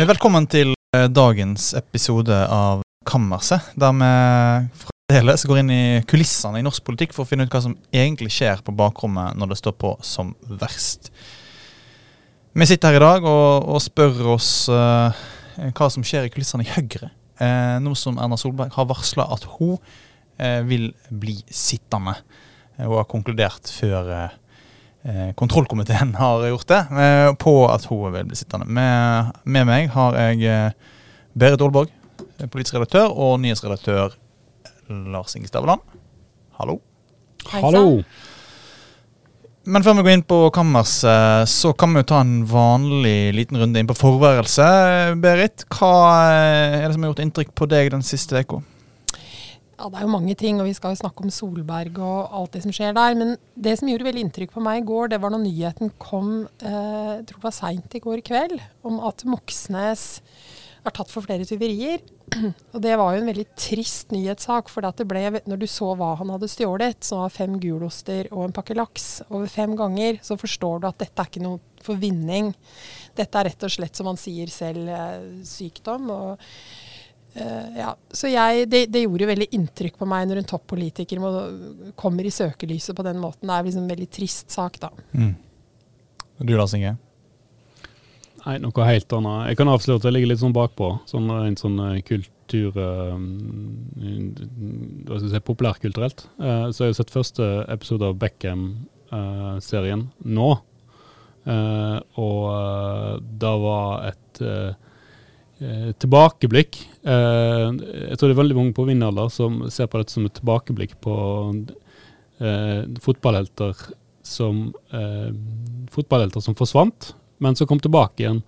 Velkommen til eh, dagens episode av Kammerset, der vi fremdeles går inn i kulissene i norsk politikk for å finne ut hva som egentlig skjer på bakrommet når det står på som verst. Vi sitter her i dag og, og spør oss uh, hva som skjer i kulissene i Høyre, uh, nå som Erna Solberg har varsla at hun uh, vil bli sittende. Hun har konkludert før eh, kontrollkomiteen har gjort det, eh, på at hun vil bli sittende. Med, med meg har jeg eh, Berit Aalborg, politisk redaktør, og nyhetsredaktør Lars Inge Staveland. Hallo. Hallo. Men før vi går inn på kammerset, så kan vi jo ta en vanlig liten runde inn på forværelse. Berit, hva er det som har gjort inntrykk på deg den siste uka? Ja, Det er jo mange ting, og vi skal jo snakke om Solberg og alt det som skjer der. Men det som gjorde veldig inntrykk på meg i går, det var når nyheten kom eh, jeg tror det var seint i går kveld, om at Moxnes er tatt for flere tyverier. Og det var jo en veldig trist nyhetssak. For det ble, når du så hva han hadde stjålet, som var fem guloster og en pakke laks over fem ganger, så forstår du at dette er ikke noe for vinning. Dette er rett og slett, som han sier selv, eh, sykdom. og Uh, ja. Så jeg, det, det, gjorde veldig inntrykk på meg når en toppolitiker kommer i søkelyset på den måten. Det er liksom en veldig trist sak, da. Mm. Du Lars Inge? Nei, noe helt annet. Jeg kan avsløre at jeg ligger litt sånn bakpå. Sånn, en sånn eh, kultur uh, Hva skal jeg si, populærkulturelt. Uh, så jeg har sett første episode av Beckham-serien nå. og det var et Eh, tilbakeblikk. Eh, jeg tror det er veldig mange på min alder som ser på dette som et tilbakeblikk på eh, fotballhelter som eh, fotballhelter som forsvant, men som kom tilbake igjen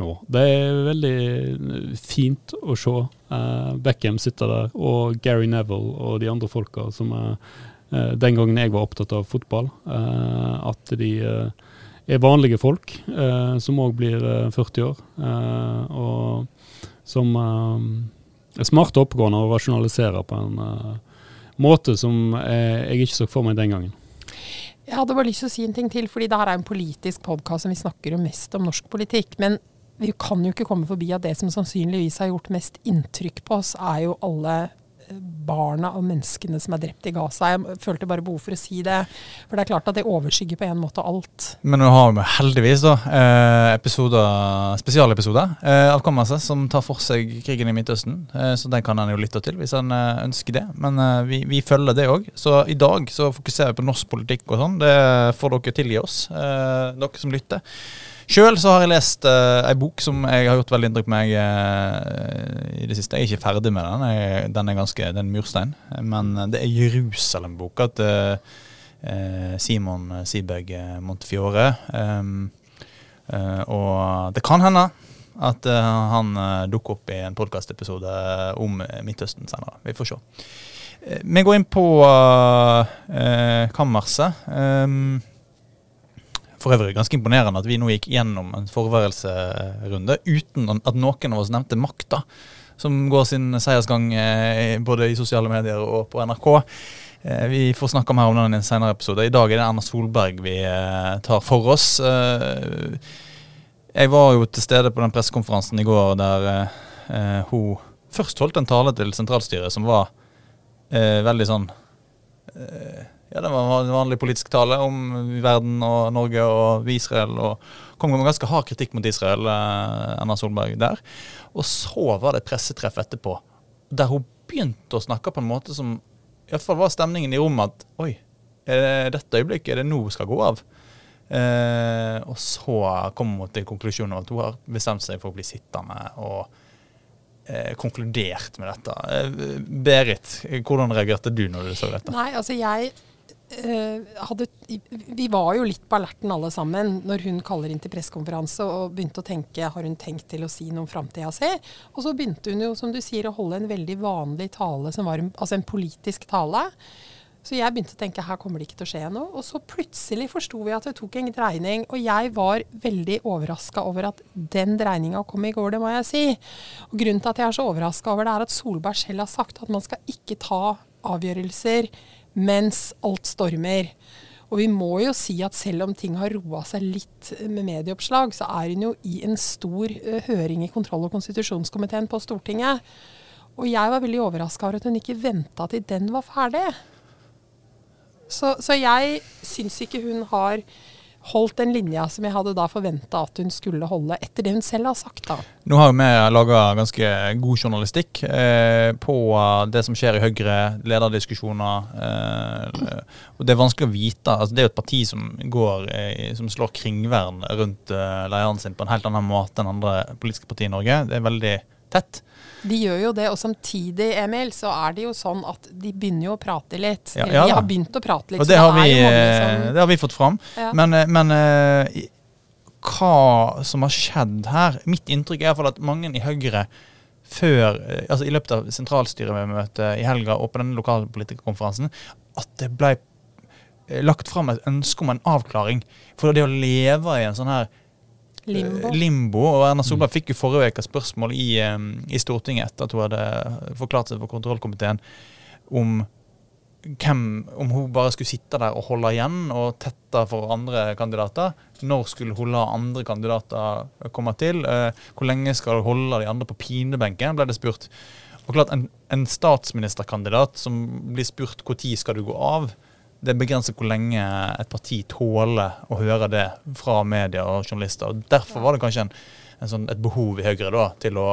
nå. Det er veldig fint å se eh, Beckham sitte der, og Gary Neville og de andre folka som eh, den gangen jeg var opptatt av fotball, at de er vanlige folk eh, som òg blir 40 år, eh, og som eh, er smarte og oppegående og rasjonaliserer på en måte som jeg ikke så for meg den gangen. Jeg hadde bare lyst til å si en ting til, fordi det her er en politisk podkast som vi snakker jo mest om norsk politikk. Men vi kan jo ikke komme forbi at det som sannsynligvis har gjort mest inntrykk på oss, er jo alle barna og menneskene som er drept i Gaza. Jeg følte bare behov for å si det. For det er klart at det overskygger på en måte alt. Men nå har vi heldigvis da eh, episoder, spesialepisoder eh, av Kammerset som tar for seg krigen i Midtøsten. Eh, så den kan en jo lytte til hvis en ønsker det. Men vi, vi følger det òg. Så i dag så fokuserer vi på norsk politikk og sånn. Det får dere tilgi oss, dere som lytter. Sjøl har jeg lest uh, ei bok som jeg har gjort veldig inntrykk på meg uh, i det siste. Jeg er ikke ferdig med den. Jeg, den er ganske, det er en murstein. Men det er Jerusalem-boka til uh, Simon Siberg Montefiore. Um, uh, og det kan hende at han dukker opp i en podkastepisode om Midtøsten senere. Vi får se. Vi går inn på kammerset. Um, for øvrig ganske imponerende at vi nå gikk gjennom en forværelserunde uten at noen av oss nevnte makta, som går sin seiersgang eh, både i sosiale medier og på NRK. Eh, vi får snakke mer om den i en senere episode. I dag er det Erna Solberg vi eh, tar for oss. Jeg var jo til stede på den pressekonferansen i går der hun først holdt en tale til sentralstyret som var veldig sånn ja, det var en vanlig politisk tale om verden og Norge og Israel. Og kom med ganske hard kritikk mot Israel, eh, Erna Solberg, der. Og så var det pressetreff etterpå, der hun begynte å snakke på en måte som Iallfall var stemningen i rommet at oi, er det dette øyeblikket er det nå skal gå av? Eh, og så kom hun til konklusjonen at hun har bestemt seg for å bli sittende. og eh, konkludert med dette. Eh, Berit, hvordan reagerte du når du så dette? Nei, altså jeg hadde, vi var jo litt på alerten alle sammen når hun kaller inn til pressekonferanse og begynte å tenke har hun tenkt til å si noe om framtida si. Og så begynte hun jo, som du sier, å holde en veldig vanlig tale, som var en, altså en politisk tale. Så jeg begynte å tenke her kommer det ikke til å skje noe. Og så plutselig forsto vi at det tok en dreining. Og jeg var veldig overraska over at den dreininga kom i går, det må jeg si. Og grunnen til at jeg er så overraska over det, er at Solberg selv har sagt at man skal ikke ta avgjørelser mens alt stormer. Og vi må jo si at selv om ting har roa seg litt med medieoppslag, så er hun jo i en stor uh, høring i kontroll- og konstitusjonskomiteen på Stortinget. Og jeg var veldig overraska over at hun ikke venta til den var ferdig. Så, så jeg syns ikke hun har holdt den linja som jeg hadde da forventa at hun skulle holde, etter det hun selv har sagt. da. Nå har vi laga ganske god journalistikk eh, på det som skjer i Høyre, lederdiskusjoner. Eh, og Det er vanskelig å vite. altså Det er jo et parti som går, eh, som slår kringvern rundt eh, lederen sin på en helt annen måte enn andre politiske partier i Norge. Det er veldig tett. De gjør jo det, og samtidig Emil, så er det jo sånn at de begynner jo å prate litt. Ja, ja de har begynt å prate litt. Og det har, det vi, eh, som- det har vi fått fram. Ja. Men, eh, men uh, hva som har skjedd her Mitt inntrykk er i hvert fall at mange i Høyre før, altså i løpet av sentralstyremøtet i helga og på denne lokalpolitikerkonferansen, at det ble lagt fram et ønske om en avklaring. For det å leve i en sånn her Limbo. eh, limbo. Og Erna Solberg fikk jo forrige uke spørsmål i, i Stortinget etter at hun hadde forklart seg for kontrollkomiteen om hvem, om hun bare skulle sitte der og holde igjen og tette for andre kandidater. Når skulle hun la andre kandidater komme til? Eh, hvor lenge skal hun holde de andre på pinebenken, ble det spurt. Og klart, En, en statsministerkandidat som blir spurt når skal du gå av, det begrenser hvor lenge et parti tåler å høre det fra media og journalister. og Derfor var det kanskje en, en sånn, et behov i Høyre da, til å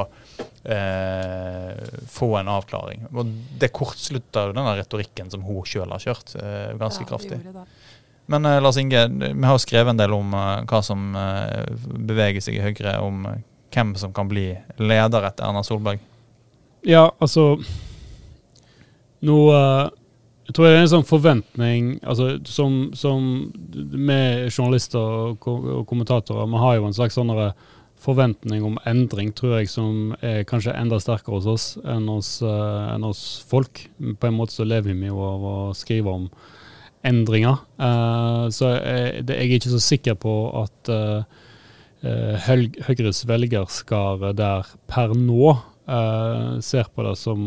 eh, få en avklaring. Og Det kortslutta jo denne retorikken som hun sjøl har kjørt, eh, ganske Ja, kraftig. det. Men eh, Lars Inge, vi har jo skrevet en del om eh, hva som eh, beveger seg i Høyre, om eh, hvem som kan bli leder etter Erna Solberg. Ja, altså Nå eh, jeg tror det er en sånn forventning altså, som, som Vi journalister og, kommentatorer vi har jo en slags sånn forventning om endring, tror jeg, som er kanskje enda sterkere hos oss enn hos, uh, enn hos folk. På en måte så lever vi jo av å skrive om endringer. Uh, så jeg, det, jeg er ikke så sikker på at uh, Høyres velgerskare der per nå ser på det som,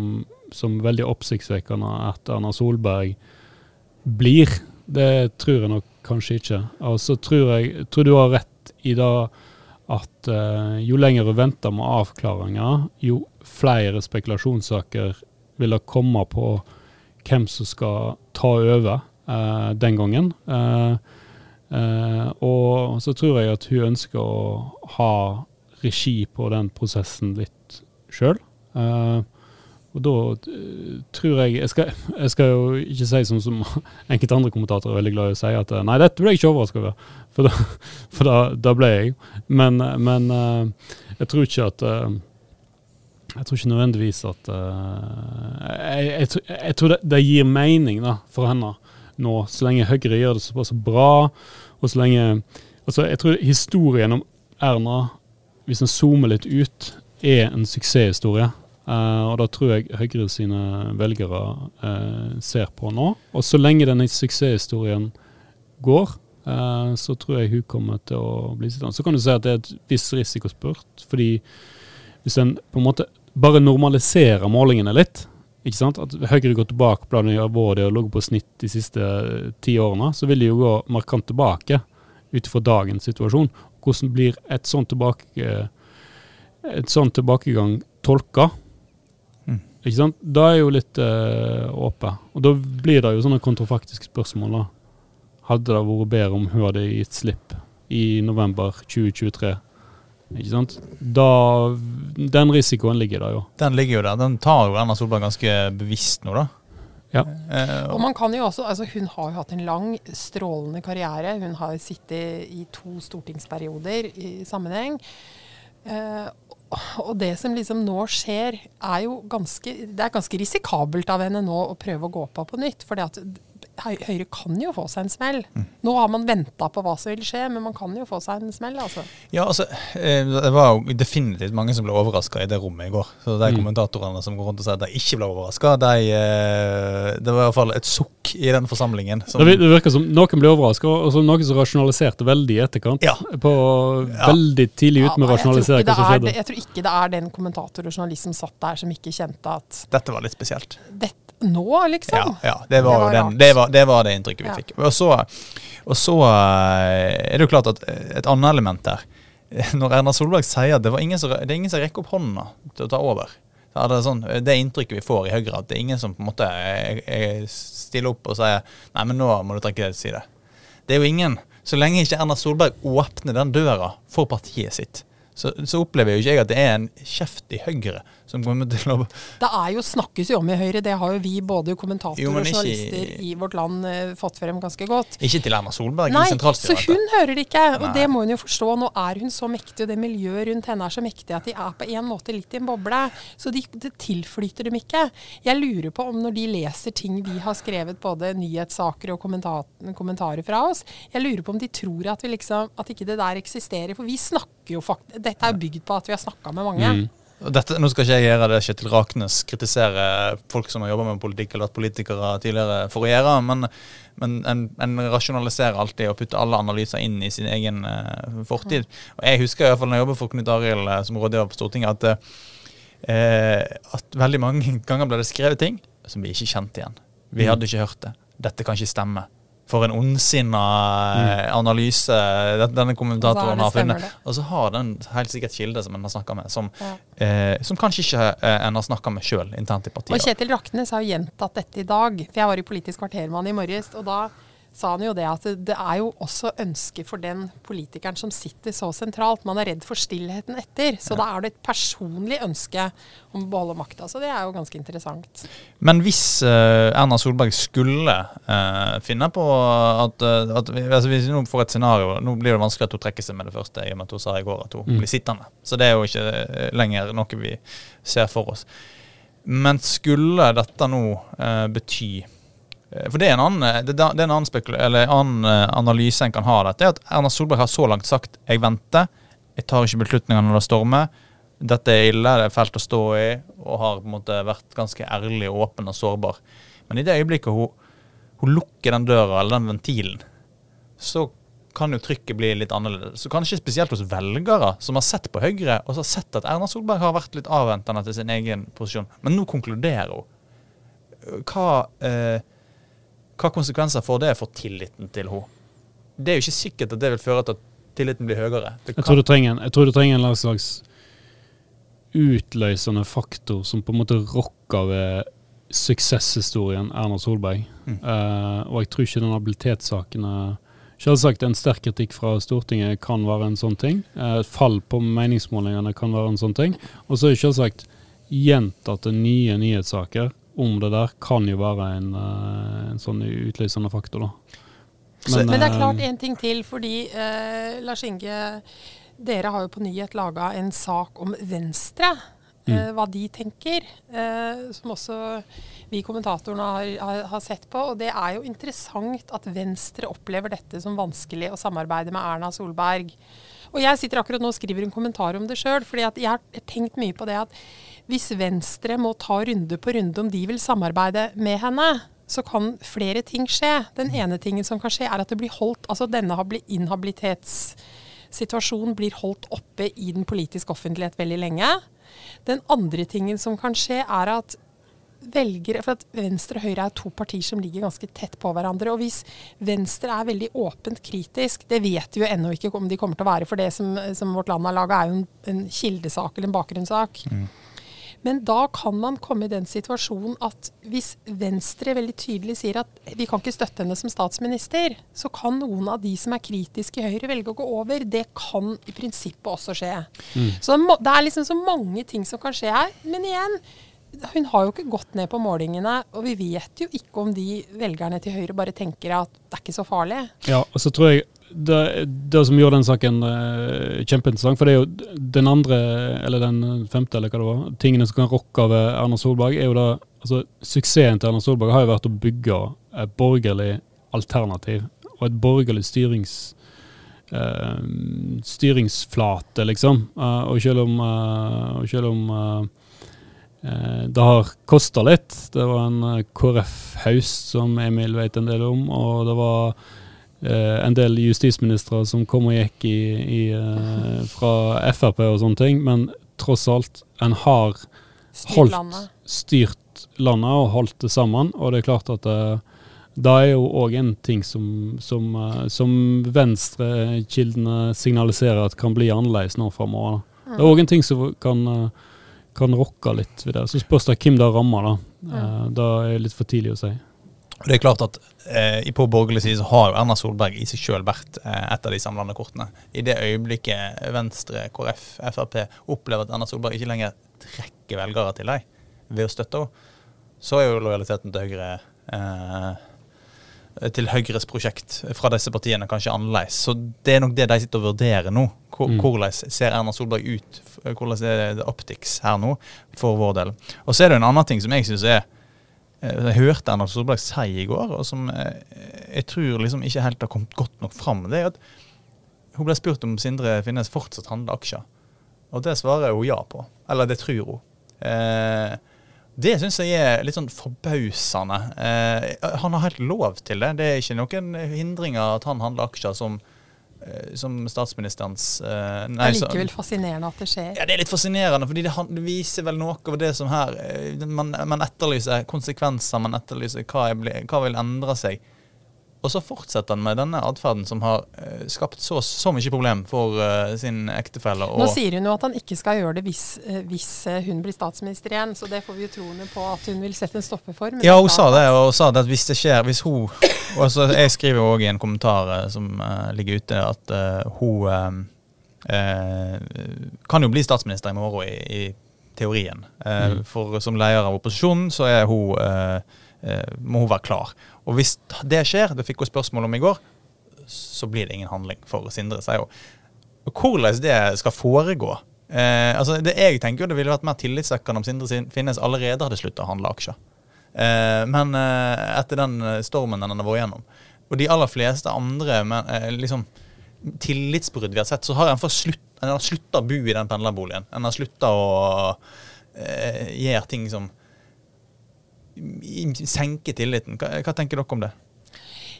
som veldig oppsiktsvekkende at Erna Solberg blir. Det tror jeg nok kanskje ikke. Og så tror jeg tror du har rett i det at uh, jo lenger du venter med avklaringer, jo flere spekulasjonssaker vil det komme på hvem som skal ta over uh, den gangen. Uh, og så tror jeg at hun ønsker å ha regi på den prosessen litt sjøl. Og da eh, tror jeg jeg skal, jeg skal jo ikke si som, som enkelte andre kommentatorer er veldig glad i å si, at eh, nei, dette ble jeg ikke overraska over. For da, for da, da ble jeg. Men, men eh, jeg tror ikke at Jeg tror ikke nødvendigvis at jeg, jeg, jeg tror det, det gir mening da, for henne nå, så lenge Høyre gjør det såpass bra, og så lenge altså Jeg tror historien om Erna, hvis en zoomer litt ut, er en suksesshistorie. Eh, og da tror jeg Høyre sine velgere uh, ser på nå. Og så lenge denne suksesshistorien går, uh, så tror jeg hun kommer til å bli sittende. Så kan du si at det er et visst risikospurt, fordi hvis en på en måte bare normaliserer målingene litt, ikke sant? at Høyre går tilbake på det nivået de har ligget på snitt de siste ti årene, så vil de jo gå markant tilbake ut fra dagens situasjon. Hvordan blir et sånt, tilbake, et sånt tilbakegang tolka? Ikke sant? Da er jo litt uh, åpent. Og da blir det jo sånne kontrafaktiske spørsmål. da. Hadde det vært bedre om hun hadde gitt slipp i november 2023? Ikke sant? Da, den risikoen ligger der jo. Den ligger jo der. Den tar jo Erna Solberg ganske bevisst nå, da. Ja. Eh, Og man kan jo også, altså Hun har jo hatt en lang, strålende karriere. Hun har sittet i to stortingsperioder i sammenheng. Og det som liksom nå skjer, er jo ganske Det er ganske risikabelt av henne nå å prøve å gå på på nytt. For Høyre kan jo få seg en smell. Nå har man venta på hva som vil skje, men man kan jo få seg en smell, altså. Ja, altså, eh, Det var jo definitivt mange som ble overraska i det rommet i går. Så De Mm. kommentatorene som går rundt og sier at de ikke ble overraska, de, eh, det var i hvert fall et sukk i den forsamlingen. Som, Det virker som noen ble overraska, og så noen som rasjonaliserte veldig i etterkant. Ja. På Ja. Veldig tidlig ut med å Ja, jeg, tror rasjonalisere hva som er, skjedde. jeg tror ikke det er den kommentator og journalist som satt der, som ikke kjente at Dette var litt spesielt. dette nå, liksom. Ja, ja det, var Det var den, det, var, det var det inntrykket vi Ja. fikk. Og så, og så eh, er det jo klart at et annet element der Når Erna Solberg sier at det, var ingen som, det er ingen som rekker opp hånda til å ta over så er det, sånn, det inntrykket vi får i Høyre, at det er ingen som på en måte eh, eh, stiller opp og sier Nei, men nå må du trekke deg til side. Det er jo ingen. Så lenge ikke Erna Solberg åpner den døra for partiet sitt, så, så opplever jo ikke jeg at det er en kjeft i Høyre som kommer til å Det er jo, snakkes jo om i Høyre, det har jo vi både kommentatorer Jo, og journalister i vårt land eh, fått frem ganske godt. Ikke til Erna Solberg Nei, så hun hører det ikke, og Nei. det må hun jo forstå. Nå er hun så mektig, og det miljøet rundt henne er så mektig at de er på en måte litt i en boble. Så de, det tilflyter dem ikke. Jeg lurer på om når de leser ting vi har skrevet, både nyhetssaker og kommentar, kommentarer fra oss, jeg lurer på om de tror at, vi liksom, at ikke det der eksisterer. For vi snakker jo faktisk Dette er bygd på at vi har snakka med mange. Mm. Dette, nå skal ikke jeg gjøre det Kjetil Raknes kritisere folk som har jobba med politikk eller vært politikere tidligere for å gjøre, men, men en, en rasjonaliserer alltid og putter alle analyser inn i sin egen uh, fortid. Og Jeg husker i hvert fall når jeg jobbet for Knut Arild eh, som rådgiver på Stortinget, at, uh, at veldig mange ganger ble det skrevet ting som vi ikke kjente igjen. Vi Mm. hadde ikke hørt det. Dette kan ikke stemme. For en ondsinna mm. analyse denne kommentatoren har funnet. Og så har den helt sikkert kilde som en har snakka med, som, Ja. eh, som kanskje ikke eh, en har snakka med sjøl internt i Og. Kjetil Raknes har jo gjentatt dette i dag. For jeg var i Politisk kvarter med han i morges, og da sa han jo det at det, er jo også ønske for den politikeren som sitter så sentralt. Man er redd for stillheten etter. Så da er det et personlig ønske om å beholde makta. Så det er jo ganske interessant. Men hvis uh, Erna Solberg skulle uh, finne på at, eh, at vi, altså Hvis vi nå får et scenario Nå blir det vanskelig at hun trekker seg med det første, i og med at hun sa i går at hun Mm. blir sittende. Så det er jo ikke lenger noe vi ser for oss. Men skulle dette nå uh, bety For det er en annen, eh, det, er en annen, annen eh, analyse en kan ha av dette. er at Erna Solberg har så langt sagt 'jeg venter', jeg tar ikke beslutninger når det stormer. Dette er ille, det er fælt å stå i, og har på en måte vært ganske ærlig, åpen og sårbar. Men i det øyeblikket hun, hun lukker den døra, eller den ventilen, så kan jo trykket bli litt annerledes. Så kanskje spesielt hos velgere som har sett på Høyre, og så har sett at Erna Solberg har vært litt avventende til sin egen posisjon. Men nå konkluderer hun. Hva, eh, hva konsekvenser får det for tilliten til henne? Det er jo ikke sikkert at det vil føre til at tilliten blir høyere. Jeg tror du trenger en, jeg tror du trenger en slags utløsende faktor som på en måte rokker ved suksesshistorien Erna Solberg. Mm. Uh, og jeg tror ikke den habilitetssaken er Selvsagt en sterk kritikk fra Stortinget kan være en sånn ting. Eh, Et fall på meningsmålingene kan være en sånn ting. Og så er selvsagt gjentatte nye nyhetssaker om det der kan jo være en, eh, en sånn utløsende faktor, da. Så- Men det er eh, klart en ting til, fordi eh, Lars Inge, dere har jo på Nyhet laga en sak om Venstre. eh, hva de tenker. eh, som også vi kommentatorene har, har, har sett på. Og det er jo interessant at Venstre opplever dette som vanskelig å samarbeide med Erna Solberg. Og jeg sitter akkurat nå og skriver en kommentar om det sjøl, fordi at jeg har tenkt mye på det at hvis Venstre må ta runde på runde om de vil samarbeide med henne, så kan flere ting skje. Den ene tingen som kan skje, er at det blir holdt Altså denne inhabilitetssituasjonen blir holdt oppe i den politiske offentlighet veldig lenge. Den andre tingen som kan skje, er at velgere For at Venstre og Høyre er to partier som ligger ganske tett på hverandre. Og hvis Venstre er veldig åpent kritisk, det vet vi jo ennå ikke om de kommer til å være, for det som, som Vårt Land har laga, er jo en, en kildesak eller en bakgrunnssak. Men da kan man komme i den situasjonen at hvis Venstre veldig tydelig sier at vi kan ikke støtte henne som statsminister, så kan noen av de som er kritiske i Høyre velge å gå over. Det kan i prinsippet også skje. Så det det er liksom så mange ting som kan skje her. Men igjen, hun har jo ikke gått ned på målingene, og vi vet jo ikke om de velgerne til Høyre bare tenker at det er ikke så farlig. Ja, og så tror jeg det, det som gjør den saken uh, kjempeinteressant, for det er jo den andre, eller den femte, eller hva det var, tingene som kan rokke ved Erna Solberg, er jo da altså Suksessen til Erna Solberg har jo vært å bygge et borgerlig alternativ, og et borgerlig styrings Uh, styringsflate, liksom. Uh, og selv om, uh, og selv om eh, eh, det har kosta litt. Det var en eh, KrF-haust som Emil vet en del om, og det var eh, en del justisministre som kom og gikk i, i, eh, fra Frp og sånne ting, men tross alt, en har Styrt Holdt. landet. styrt landet og holdt det sammen. Og det er klart at uh, da er jo òg en ting som, som, uh, som venstrekildene signaliserer at kan bli annerledes nå framover. Mm. Det er òg en ting som kan, uh, kan rokke litt ved det. Så spørs det hvem det rammer, da. Uh, da er det litt for tidlig å si. Det er klart at eh, På borgerlig side så har jo Erna Solberg i seg sjøl vært eh, et av de samlende kortene. I det øyeblikket Venstre, KrF, Frp opplever at Erna Solberg ikke lenger trekker velgere til deg ved å støtte henne, så er jo lojaliteten til Høyre eh, til Høyres prosjekt fra disse partiene kanskje annerledes. Så det er nok det de sitter og vurderer nå. Mm. Hvordan ser Erna Solberg ut? Hvordan er det optics her nå, for vår del? Og så er det en annen ting som jeg syns er jeg hørte Erna Solberg si i går, og som eh, jeg tror liksom ikke helt har kommet godt nok fram. Det er at Hun ble spurt om Sindre Finnes fortsatt handler aksjer. Og det svarer hun ja på. Eller det tror hun. Eh, det syns jeg er litt sånn forbausende. Eh, han har helt lov til det. Det er ikke noen hindringer at han handler aksjer som, eh, som statsministerens eh, nei, Det er likevel fascinerende at det skjer. Ja, det er litt fascinerende, fordi det, viser vel noe av det som her eh, man, man, etterlyser konsekvenser, man etterlyser hva, ble, hva vil endre seg. Og så fortsetter han med denne atferden som har uh, skapt så, så, mye problem for uh, sin ektefelle. Nå sier hun jo at han ikke skal gjøre det hvis, uh, hvis hun blir statsminister igjen, så det får vi jo troende på at hun vil sette en stopper for. Ja, hun sa det, og hun sa det at hvis det skjer, hvis hun altså, Jeg skriver jo òg i en kommentar som ligger ute, at hun kan jo bli statsminister i morgen i, i teorien. Mm. For som leder av opposisjonen så er hun må hun være klar. Og hvis det skjer, det fikk hun spørsmål om i går, så blir det ingen handling for Sindre, sier hun. Hvordan det skal foregå eh, altså Det jeg tenker jo det ville vært mer tillitvekkende om Sindre Finnes allerede hadde slutta å handle aksjer. Eh, men eh, etter den stormen den har vært gjennom, og de aller fleste andre men, eh, liksom, tillitsbrudd vi har sett, så har en slutta å bo i den pendlerboligen. En har slutta å eh, gjøre ting som senke tilliten. Hva, hva, tenker dere om det?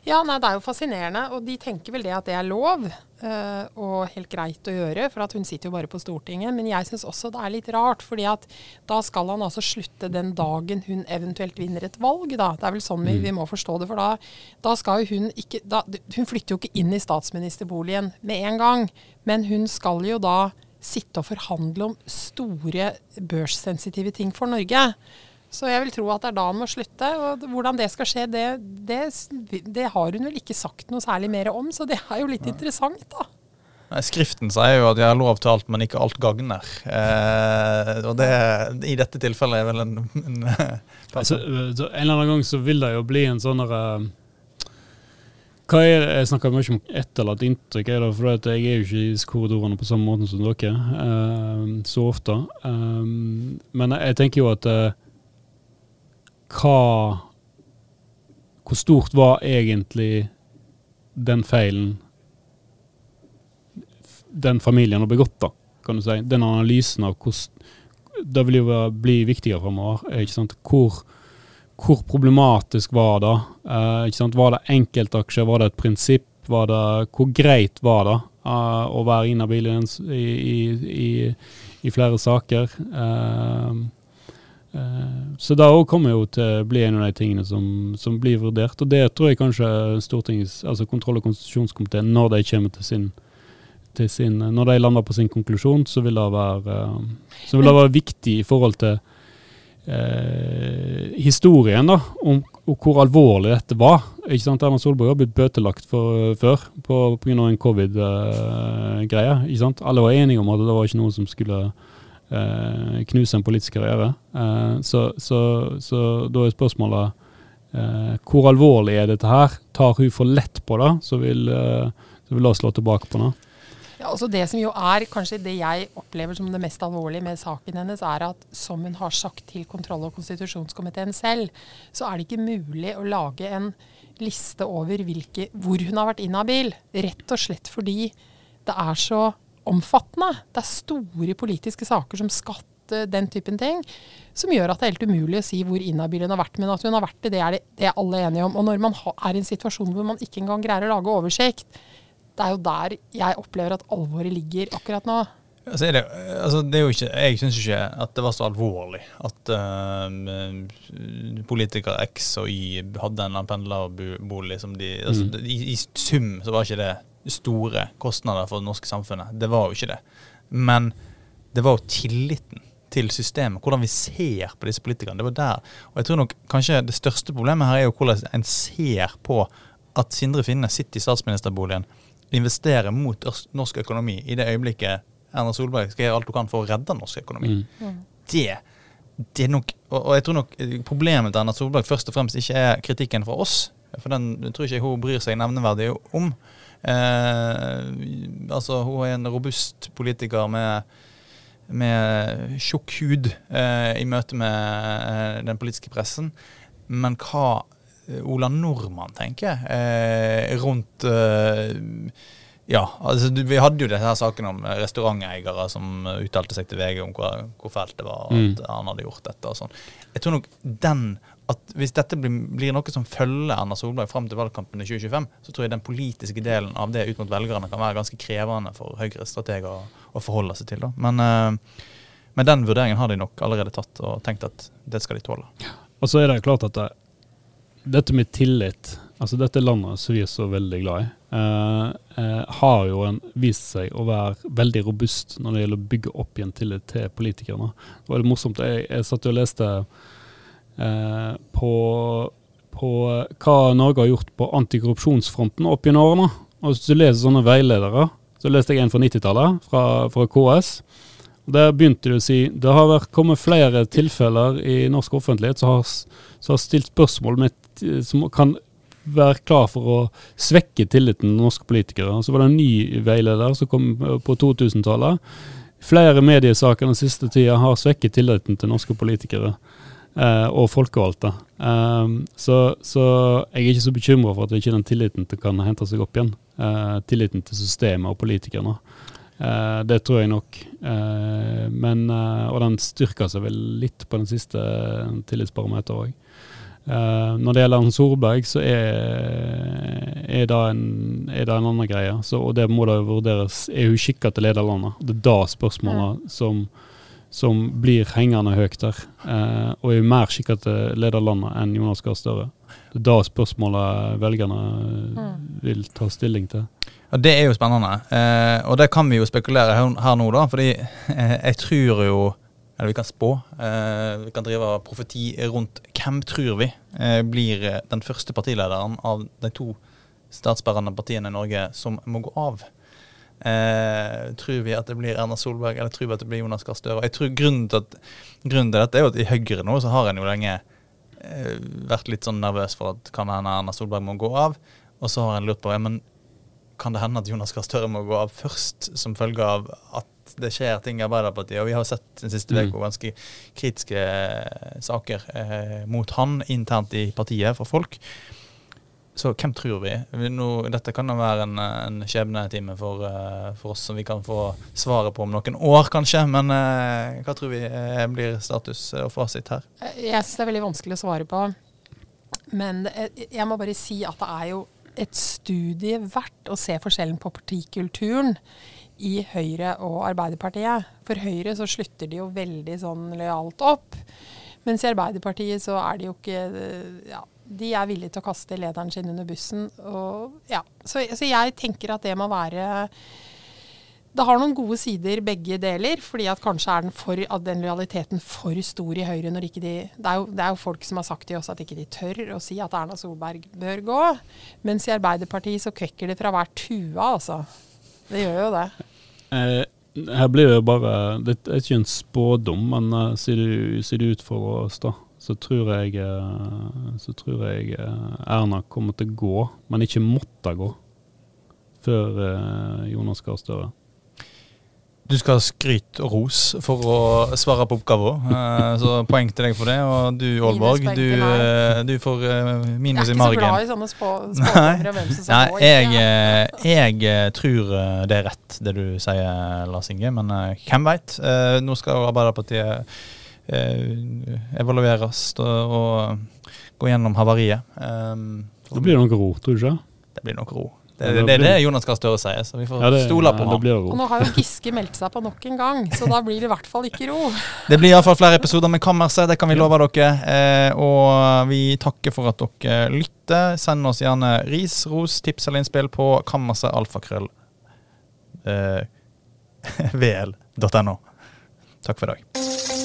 Ja, nei, Det er jo fascinerende, og de tenker vel det at det er lov øh, og helt greit å gjøre, for at hun sitter jo bare på Stortinget. Men jeg syns også det er litt rart, fordi at da skal han altså slutte den dagen hun eventuelt vinner et valg. da. Det er vel sånn vi, mm. vi må forstå det. For da, da skal jo hun ikke da, Hun flytter jo ikke inn i statsministerboligen med en gang, men hun skal jo da sitte og forhandle om store børssensitive ting for Norge. Så jeg vil tro at det er da han må slutte. og Hvordan det skal skje, det, det, det har hun vel ikke sagt noe særlig mer om, så det er jo litt Nei. interessant, da. Nei, skriften sier jo at jeg har lov til alt, men ikke alt gagner. Eh, og det, i dette tilfellet er vel en, en altså, En eller annen gang så vil det jo bli en sånn derre hva er det, Jeg snakker mye om etterlatt inntrykk, er det, for jeg er jo ikke i korridorene på samme måte som dere uh, så ofte. Um, men jeg tenker jo at uh, hva Hvor stort var egentlig den feilen den familien har begått, da, kan du si. Den analysen av hvordan Det vil jo bli viktigere framover. Hvor, hvor, problematisk var det? Eh, Var det enkeltaksjer? Var det et prinsipp? Var det, hvor greit var det uh, å være inhabil i, i, i, i, flere saker? Uh, så det òg kommer jo til å bli en av de tingene som, som, blir vurdert. Og det tror jeg kanskje Stortingets, altså kontroll- og konstitusjonskomiteen, når de kommer til sin, til sin Når de lander på sin konklusjon, så vil det være, eh, så vil det være viktig i forhold til eh, historien, da, om, om, hvor alvorlig dette var. Ikke sant? Erna Solberg har blitt bøtelagt for, før pga. en covid-greie. Eh, Alle var enige om at det var ikke noe som skulle eh, knuse en politisk karriere. Eh, så, så, så, da er spørsmålet eh, hvor alvorlig er dette her? Tar hun for lett på det, så vil, eh, så vil det slå tilbake på det. Ja, altså det som jo er kanskje det jeg opplever som det mest alvorlige med saken hennes, er at som hun har sagt til kontroll- og konstitusjonskomiteen selv, så er det ikke mulig å lage en liste over hvilke, hvor hun har vært inhabil. Rett og slett fordi det er så omfattende. Det er store politiske saker som skatt, den typen ting, som gjør at det er helt umulig å si hvor inhabil hun har vært. Men at hun har vært det, det er, det, det er alle enige om. Og når man er i en situasjon hvor man ikke engang greier å lage oversikt, det er jo der jeg opplever at alvoret ligger akkurat nå. Altså er det, altså det er jo ikke, jeg syns ikke at det var så alvorlig at uh, politiker X og Y hadde en pendlerbolig som de altså, Mm. i, I sum så var ikke det store kostnader for det norske samfunnet. Det var jo ikke det. Men det var jo tilliten til systemet, hvordan vi ser på disse politikerne. Det var der. Og jeg tror nok kanskje det største problemet her er jo hvordan en ser på at Sindre Finne sitter i statsministerboligen, investerer mot norsk økonomi i det øyeblikket Erna Solberg skal gjøre alt hun kan for å redde norsk økonomi. Mm. Det, det er nok, og, jeg tror nok problemet til Erna Solberg først og fremst ikke er kritikken fra oss, for den tror ikke hun bryr seg nevneverdig om. Eh, altså, hun er en robust politiker med med tjukk hud eh, i møte med eh, den politiske pressen. Men hva eh, Ola Nordmann tenker eh, rundt eh, Ja, altså vi hadde jo denne saken om restauranteiere som uttalte seg til VG om hvor, hvor fælt det var Mm. at han hadde gjort dette og sånn. Jeg tror nok den at hvis dette blir, blir noe som følger Erna Solberg fram til valgkampen i 2025, så tror jeg den politiske delen av det ut mot velgerne kan være ganske krevende for Høyres strateger å, å forholde seg til. Da. Men, eh, men den vurderingen har de nok allerede tatt og tenkt at det skal de tåle. Og så er det klart at det, dette med tillit, altså dette landet som vi er så veldig glad i, eh, eh, har jo en, vist seg å være veldig robust når det gjelder å bygge opp igjen tillit til politikerne. Det var litt morsomt. Jeg, jeg satt og leste eh, på, på hva Norge har gjort på antikorrupsjonsfronten opp gjennom årene. Og hvis du leser sånne veiledere, så leste jeg en fra 90-tallet, fra, fra KS. Der begynte de å si det har vært kommet flere tilfeller i norsk offentlighet som har, har stilt spørsmål med, som kan være klar for å svekke tilliten til norske politikere. Så var det en ny veileder som kom eh, på 2000-tallet. Flere mediesaker den siste tida har svekket tilliten til norske politikere og folkevalgte. Um, så, så jeg er ikke så bekymra for at ikke den tilliten til kan hente seg opp igjen. Eh, tilliten til systemet og politikerne. Eh, det tror jeg nok. Eh, men, eh, og den styrka seg vel litt på den siste tillitsbarometeret òg. når det gjelder Solberg, så er, er, det en, er det en annen greie. Så, og det må da vurderes. Er hun skikka til å lede landet? Det er da spørsmålet som, som blir hengende høyt der. Eh, og er mer skikka til å lede landet enn Jonas Gahr Støre? Det er da spørsmålet velgerne vil ta stilling til. Ja, Det er jo spennende, eh, og det kan vi jo spekulere her, her nå, da. Fordi eh, jeg tror jo Eller vi kan spå. Eh, vi kan drive profeti rundt hvem tror vi eh, blir den første partilederen av de to statsbærende partiene i Norge som må gå av. Eh, tror vi at det blir Erna Solberg, eller tror vi at det blir Jonas Gahr Støre? Jeg tror grunnen til, at, grunnen til dette er jo at i Høyre nå så har en jo lenge eh, vært litt sånn nervøs for at kan hende Erna Solberg må gå av. Og så har en lurt på ja, men kan det hende at Jonas Gahr Støre må gå av først, som følge av at det skjer ting i Arbeiderpartiet? Og vi har sett den siste Mm. ganske kritiske saker eh, mot han internt i partiet for folk. Så hvem tror vi? nå, dette kan jo være en, en skjebnetime for, eh, for oss som vi kan få svaret på om noen år, kanskje. Men eh, hva tror vi eh, blir status og fasit her? Jeg syns det er veldig vanskelig å svare på. Men eh, jeg må bare si at det er jo et studie verdt å se forskjellen på partikulturen i Høyre og Arbeiderpartiet. For Høyre så slutter de jo veldig sånn lojalt opp. Mens i Arbeiderpartiet så er de jo ikke eh, ja, De er villige til å kaste lederen sin under bussen. Og, ja. så, så jeg tenker at det må være det har noen gode sider begge deler, fordi at kanskje er den, for, den lojaliteten for stor i Høyre når ikke de det er, jo, det er jo folk som har sagt til oss at ikke de tør å si at Erna Solberg bør gå. Mens i Arbeiderpartiet så kvekker det fra hver tue, altså. Det gjør jo det. Eh, her blir det bare Det er ikke en spådom, men uh, ser, det, ut for oss, da, så tror jeg, eh, så tror jeg eh, Erna kommer til å gå, men ikke måtte gå, før Jonas Gahr Støre. Du skal ha skryt og ros for å svare på oppgaven. Eh, så poeng til deg for det. Og du, Aalborg, du, du, får minus i margen. eh, Jeg er ikke så glad i sånne spå, spådommer og hvem som Nei, jeg, eh, jeg eh, tror eh, det er rett, det du sier, Lars Inge. Men eh, hvem veit? Eh, Nå skal Arbeiderpartiet eh, evalueres og, gå gjennom havariet. Det blir det noe ro, tror du ikke? det blir nok ro. Det, det, det er det Jonas Gahr Støre sier, så vi får Ja, det, stole på ja, ham. det Og nå har jo Giske meldt seg på nok en gang, så da blir det i hvert fall ikke ro. Det blir iallfall flere episoder med Kammerset, det kan vi love dere. Eh, og vi takker for at dere lytter. Send oss gjerne ris, ros, tips eller innspill på kammerset alfakrøll eh, vl.no. Takk for i dag.